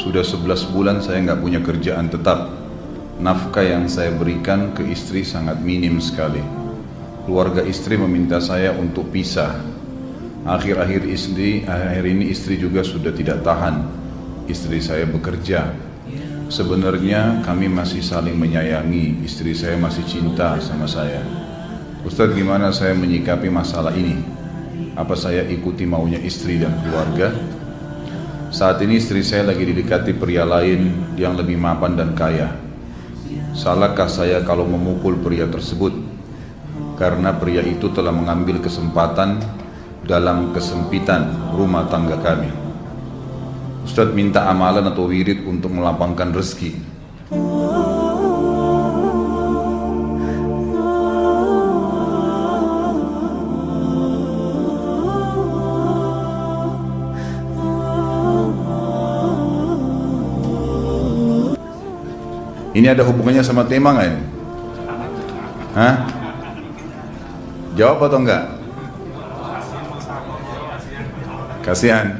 Sudah 11 bulan saya nggak punya kerjaan tetap. Nafkah yang saya berikan ke istri sangat minim sekali. Keluarga istri meminta saya untuk pisah. Akhir-akhir istri, akhir ini istri juga sudah tidak tahan. Istri saya bekerja. Sebenarnya kami masih saling menyayangi. Istri saya masih cinta sama saya. Ustadz gimana saya menyikapi masalah ini? Apa saya ikuti maunya istri dan keluarga? Saat ini istri saya lagi didekati pria lain yang lebih mapan dan kaya. Salahkah saya kalau memukul pria tersebut? Karena pria itu telah mengambil kesempatan dalam kesempitan rumah tangga kami. Ustadz minta amalan atau wirid untuk melapangkan rezeki. Ini ada hubungannya sama tema nggak ini? Hah? Jawab atau enggak? Kasihan.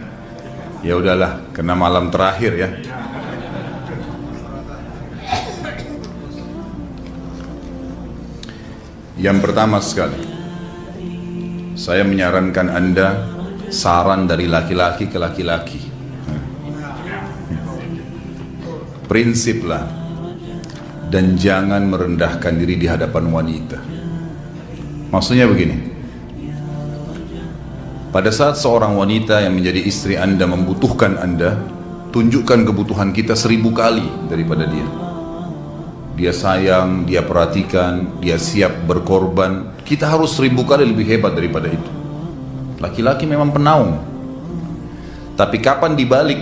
Ya udahlah, kena malam terakhir ya. Yang pertama sekali, saya menyarankan Anda saran dari laki-laki ke laki-laki. Prinsiplah dan jangan merendahkan diri di hadapan wanita. Maksudnya begini. Pada saat seorang wanita yang menjadi istri Anda membutuhkan Anda, tunjukkan kebutuhan kita seribu kali daripada dia. Dia sayang, dia perhatikan, dia siap berkorban. Kita harus seribu kali lebih hebat daripada itu. Laki-laki memang penaung. Tapi kapan dibalik?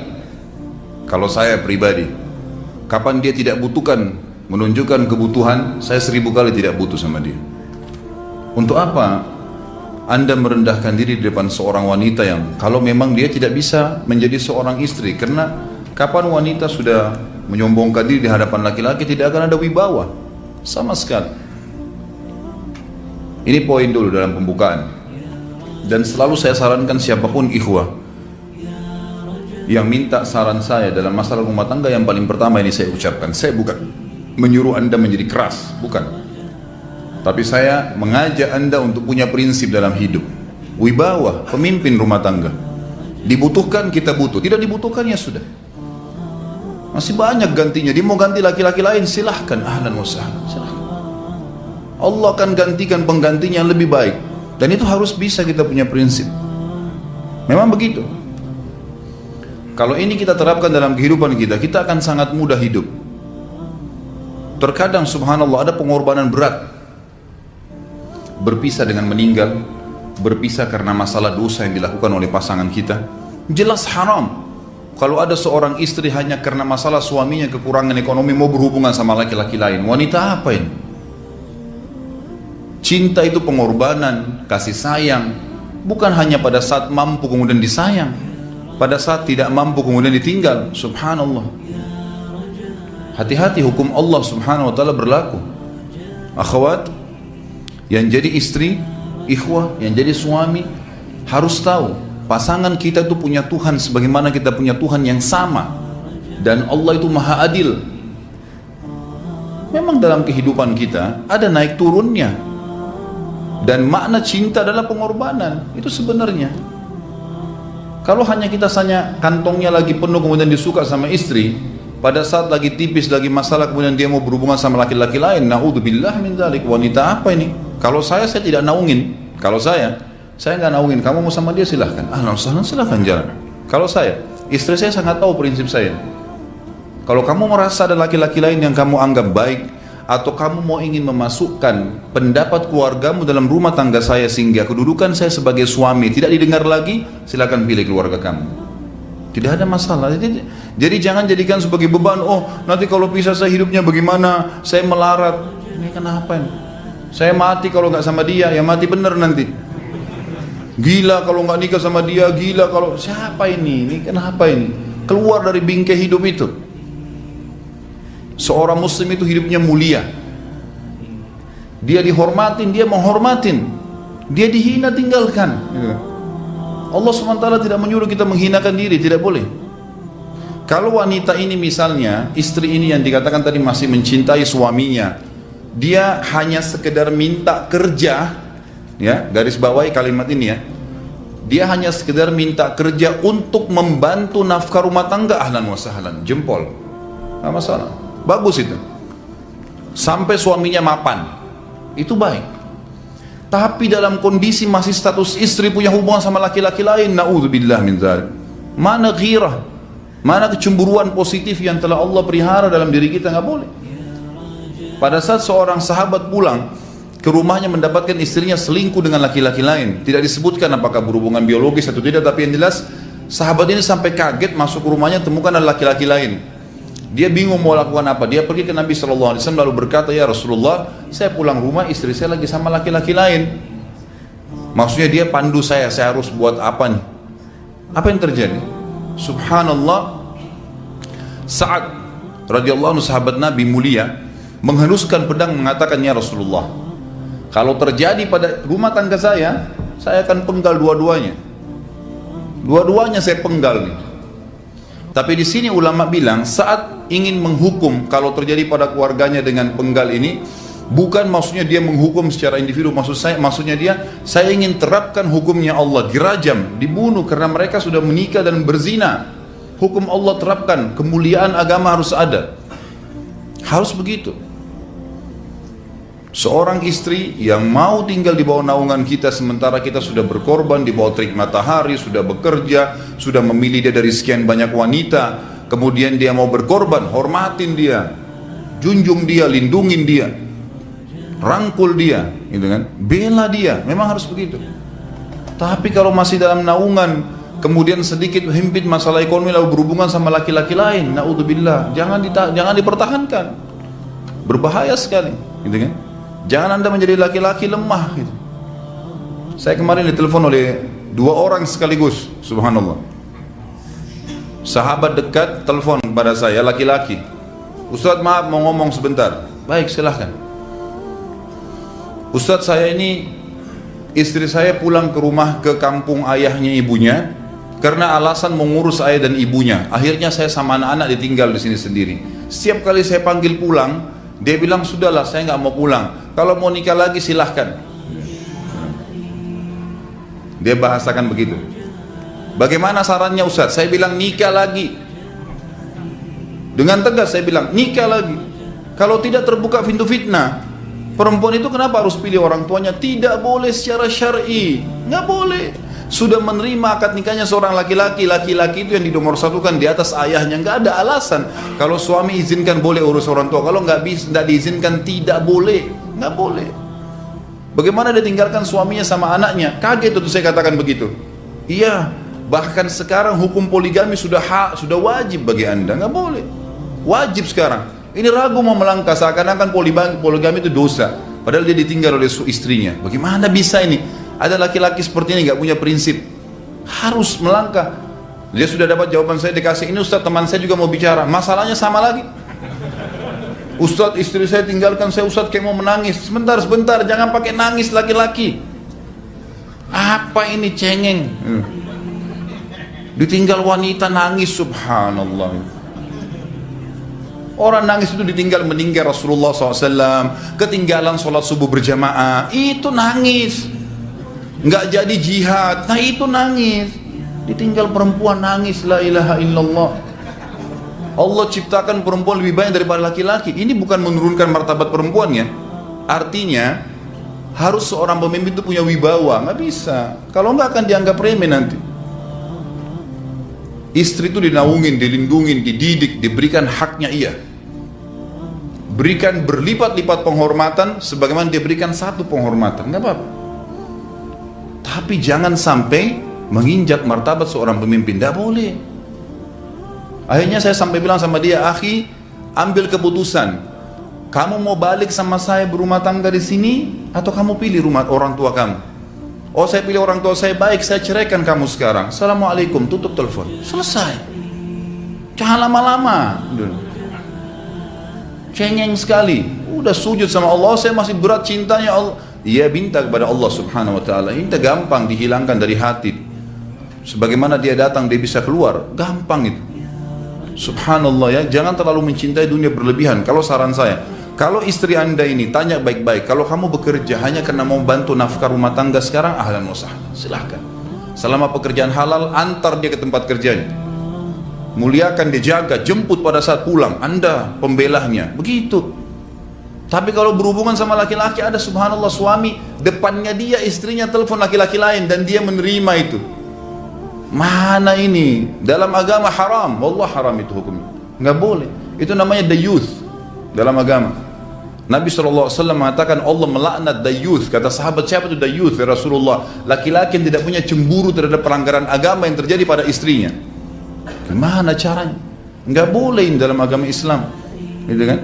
Kalau saya pribadi, kapan dia tidak butuhkan menunjukkan kebutuhan, saya seribu kali tidak butuh sama dia. Untuk apa anda merendahkan diri di depan seorang wanita yang kalau memang dia tidak bisa menjadi seorang istri karena kapan wanita sudah menyombongkan diri di hadapan laki-laki tidak akan ada wibawa sama sekali. Ini poin dulu dalam pembukaan. Dan selalu saya sarankan siapa pun ikhwah yang minta saran saya dalam masalah rumah tangga yang paling pertama ini saya ucapkan, saya bukan menyuruh Anda menjadi keras, bukan. Tapi saya mengajak Anda untuk punya prinsip dalam hidup. Wibawa, pemimpin rumah tangga. Dibutuhkan kita butuh, tidak dibutuhkan ya sudah. Masih banyak gantinya. Dia mau ganti laki-laki lain, silahkan. Ahlan wa sahlan. Allah akan gantikan penggantinya yang lebih baik. Dan itu harus bisa kita punya prinsip. Memang begitu. Kalau ini kita terapkan dalam kehidupan kita, kita akan sangat mudah hidup. Terkadang subhanallah ada pengorbanan berat. Berpisah dengan meninggal, berpisah karena masalah dosa yang dilakukan oleh pasangan kita. Jelas haram. Kalau ada seorang istri hanya karena masalah suaminya kekurangan ekonomi mau berhubungan sama laki-laki lain, wanita apa ini? Cinta itu pengorbanan, kasih sayang, bukan hanya pada saat mampu kemudian disayang, pada saat tidak mampu kemudian ditinggal. Subhanallah. Hati-hati hukum Allah Subhanahu wa taala berlaku. Akhwat yang jadi istri, ikhwah yang jadi suami harus tahu pasangan kita itu punya Tuhan sebagaimana kita punya Tuhan yang sama dan Allah itu maha adil. Memang dalam kehidupan kita ada naik turunnya dan makna cinta adalah pengorbanan itu sebenarnya kalau hanya kita hanya kantongnya lagi penuh kemudian disuka sama istri pada saat lagi tipis lagi masalah kemudian dia mau berhubungan sama laki-laki lain naudzubillah min dzalik. Wanita apa ini? Kalau saya saya tidak naungin. Kalau saya saya nggak naungin. Kamu mau sama dia silahkan. Ahlan silahkan jalan. Kalau saya istri saya sangat tahu prinsip saya. Kalau kamu merasa ada laki-laki lain yang kamu anggap baik atau kamu mau ingin memasukkan pendapat keluargamu dalam rumah tangga saya sehingga kedudukan saya sebagai suami tidak didengar lagi silakan pilih keluarga kamu tidak ada masalah. Jadi, jadi jangan jadikan sebagai beban oh nanti kalau pisah saya hidupnya bagaimana? Saya melarat. Ini kenapa ini? Saya mati kalau nggak sama dia. Ya mati bener nanti. Gila kalau nggak nikah sama dia gila kalau siapa ini? Ini kenapa ini? Keluar dari bingkai hidup itu. Seorang muslim itu hidupnya mulia. Dia dihormatin, dia menghormatin. Dia dihina tinggalkan. Allah SWT tidak menyuruh kita menghinakan diri, tidak boleh. Kalau wanita ini misalnya, istri ini yang dikatakan tadi masih mencintai suaminya, dia hanya sekedar minta kerja, ya garis bawahi kalimat ini ya, dia hanya sekedar minta kerja untuk membantu nafkah rumah tangga ahlan wa sahlan, jempol, nggak masalah, bagus itu. Sampai suaminya mapan, itu baik. Tapi dalam kondisi masih status istri punya hubungan sama laki-laki lain, naudzubillah min dzalik. Mana ghirah? Mana kecemburuan positif yang telah Allah pelihara dalam diri kita nggak boleh. Pada saat seorang sahabat pulang ke rumahnya mendapatkan istrinya selingkuh dengan laki-laki lain, tidak disebutkan apakah berhubungan biologis atau tidak, tapi yang jelas sahabat ini sampai kaget masuk rumahnya temukan ada laki-laki lain. Dia bingung mau lakukan apa. Dia pergi ke Nabi Shallallahu Alaihi Wasallam lalu berkata, ya Rasulullah, saya pulang rumah istri saya lagi sama laki-laki lain. Maksudnya dia pandu saya, saya harus buat apa nih? Apa yang terjadi? Subhanallah, saat radhiyallahu anhu sahabat Nabi mulia menghenuskan pedang mengatakan ya Rasulullah, kalau terjadi pada rumah tangga saya, saya akan penggal dua-duanya. Dua-duanya saya penggal nih. Tapi di sini ulama bilang saat ingin menghukum kalau terjadi pada keluarganya dengan penggal ini bukan maksudnya dia menghukum secara individu. Maksud saya maksudnya dia saya ingin terapkan hukumnya Allah. Dirajam dibunuh karena mereka sudah menikah dan berzina. Hukum Allah terapkan kemuliaan agama harus ada. Harus begitu. Seorang istri yang mau tinggal di bawah naungan kita sementara kita sudah berkorban di bawah terik matahari, sudah bekerja, sudah memilih dia dari sekian banyak wanita, kemudian dia mau berkorban, hormatin dia, junjung dia, lindungin dia, rangkul dia, gitu kan? Bela dia, memang harus begitu. Tapi kalau masih dalam naungan, kemudian sedikit himpit masalah ekonomi lalu berhubungan sama laki-laki lain, naudzubillah, jangan jangan dipertahankan. Berbahaya sekali, gitu kan? Jangan anda menjadi laki-laki lemah gitu. Saya kemarin ditelepon oleh dua orang sekaligus, subhanallah. Sahabat dekat telepon pada saya laki-laki. Ustadz maaf mau ngomong sebentar. Baik silahkan. Ustadz saya ini istri saya pulang ke rumah ke kampung ayahnya ibunya karena alasan mengurus ayah dan ibunya. Akhirnya saya sama anak-anak ditinggal di sini sendiri. Setiap kali saya panggil pulang, dia bilang sudahlah saya nggak mau pulang. Kalau mau nikah lagi silahkan. Dia bahasakan begitu. Bagaimana sarannya Ustaz? Saya bilang nikah lagi. Dengan tegas saya bilang nikah lagi. Kalau tidak terbuka pintu fitnah, perempuan itu kenapa harus pilih orang tuanya? Tidak boleh secara syar'i, nggak boleh. Sudah menerima akad nikahnya seorang laki-laki. Laki-laki itu yang satukan di atas ayahnya. Nggak ada alasan. Kalau suami izinkan boleh urus orang tua. Kalau nggak bisa nggak diizinkan tidak boleh. Nggak boleh. Bagaimana dia tinggalkan suaminya sama anaknya? Kaget itu saya katakan begitu. Iya bahkan sekarang hukum poligami sudah hak sudah wajib bagi anda nggak boleh wajib sekarang ini ragu mau melangkah seakan-akan poligami itu dosa padahal dia ditinggal oleh istrinya bagaimana bisa ini ada laki-laki seperti ini nggak punya prinsip. Harus melangkah. Dia sudah dapat jawaban saya dikasih ini Ustaz teman saya juga mau bicara. Masalahnya sama lagi. Ustaz istri saya tinggalkan saya Ustaz kayak mau menangis. Sebentar sebentar jangan pakai nangis laki-laki. Apa ini cengeng? Hmm. Ditinggal wanita nangis subhanallah. Orang nangis itu ditinggal meninggal Rasulullah SAW Ketinggalan sholat subuh berjamaah Itu nangis. Nggak jadi jihad nah itu nangis. Ditinggal perempuan nangis la ilaha illallah. Allah ciptakan perempuan lebih banyak daripada laki-laki. Ini bukan menurunkan martabat perempuannya artinya harus seorang pemimpin itu punya wibawa nggak bisa. Kalau nggak akan dianggap remeh nanti istri itu dinaungin dilindungin dididik diberikan haknya ia berikan berlipat-lipat penghormatan sebagaimana dia berikan satu penghormatan nggak apa-apa tapi jangan sampai menginjak martabat seorang pemimpin. Tidak boleh. Akhirnya saya sampai bilang sama dia, akhi, ambil keputusan. Kamu mau balik sama saya berumah tangga di sini atau kamu pilih rumah orang tua kamu? Oh saya pilih orang tua saya baik, saya ceraikan kamu sekarang. Assalamualaikum, tutup telepon. Selesai. Jangan lama-lama. Cengeng sekali. Udah sujud sama Allah, saya masih berat cintanya Allah ia minta kepada Allah subhanahu wa ta'ala minta gampang dihilangkan dari hati sebagaimana dia datang dia bisa keluar gampang itu Subhanallah ya, jangan terlalu mencintai dunia berlebihan. Kalau saran saya, kalau istri anda ini tanya baik-baik, kalau kamu bekerja hanya karena mau bantu nafkah rumah tangga sekarang, ahlan wa silahkan. Selama pekerjaan halal, antar dia ke tempat kerjanya. Muliakan dia jaga, jemput pada saat pulang. Anda pembelahnya. Begitu. Tapi kalau berhubungan sama laki-laki ada subhanallah suami depannya dia istrinya telepon laki-laki lain dan dia menerima itu. Mana ini? Dalam agama haram. Wallah haram itu hukumnya. Nggak boleh. Itu namanya the youth dalam agama. Nabi SAW mengatakan Allah melaknat dayuth. Kata sahabat siapa itu dayuth ya Rasulullah? Laki-laki yang tidak punya cemburu terhadap pelanggaran agama yang terjadi pada istrinya. Gimana caranya? Enggak boleh dalam agama Islam. Gitu kan?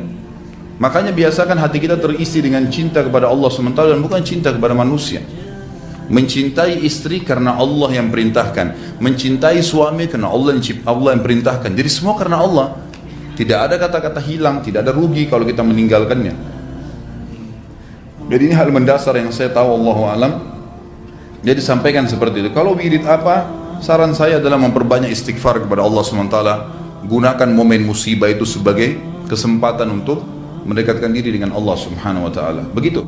Makanya biasakan hati kita terisi dengan cinta kepada Allah SWT dan bukan cinta kepada manusia. Mencintai istri karena Allah yang perintahkan. Mencintai suami karena Allah yang, Allah yang perintahkan. Jadi semua karena Allah. Tidak ada kata-kata hilang, tidak ada rugi kalau kita meninggalkannya. Jadi ini hal mendasar yang saya tahu Allah alam. Jadi sampaikan seperti itu. Kalau wirid apa? Saran saya adalah memperbanyak istighfar kepada Allah SWT. Gunakan momen musibah itu sebagai kesempatan untuk mendekatkan diri dengan Allah Subhanahu wa taala. Begitu.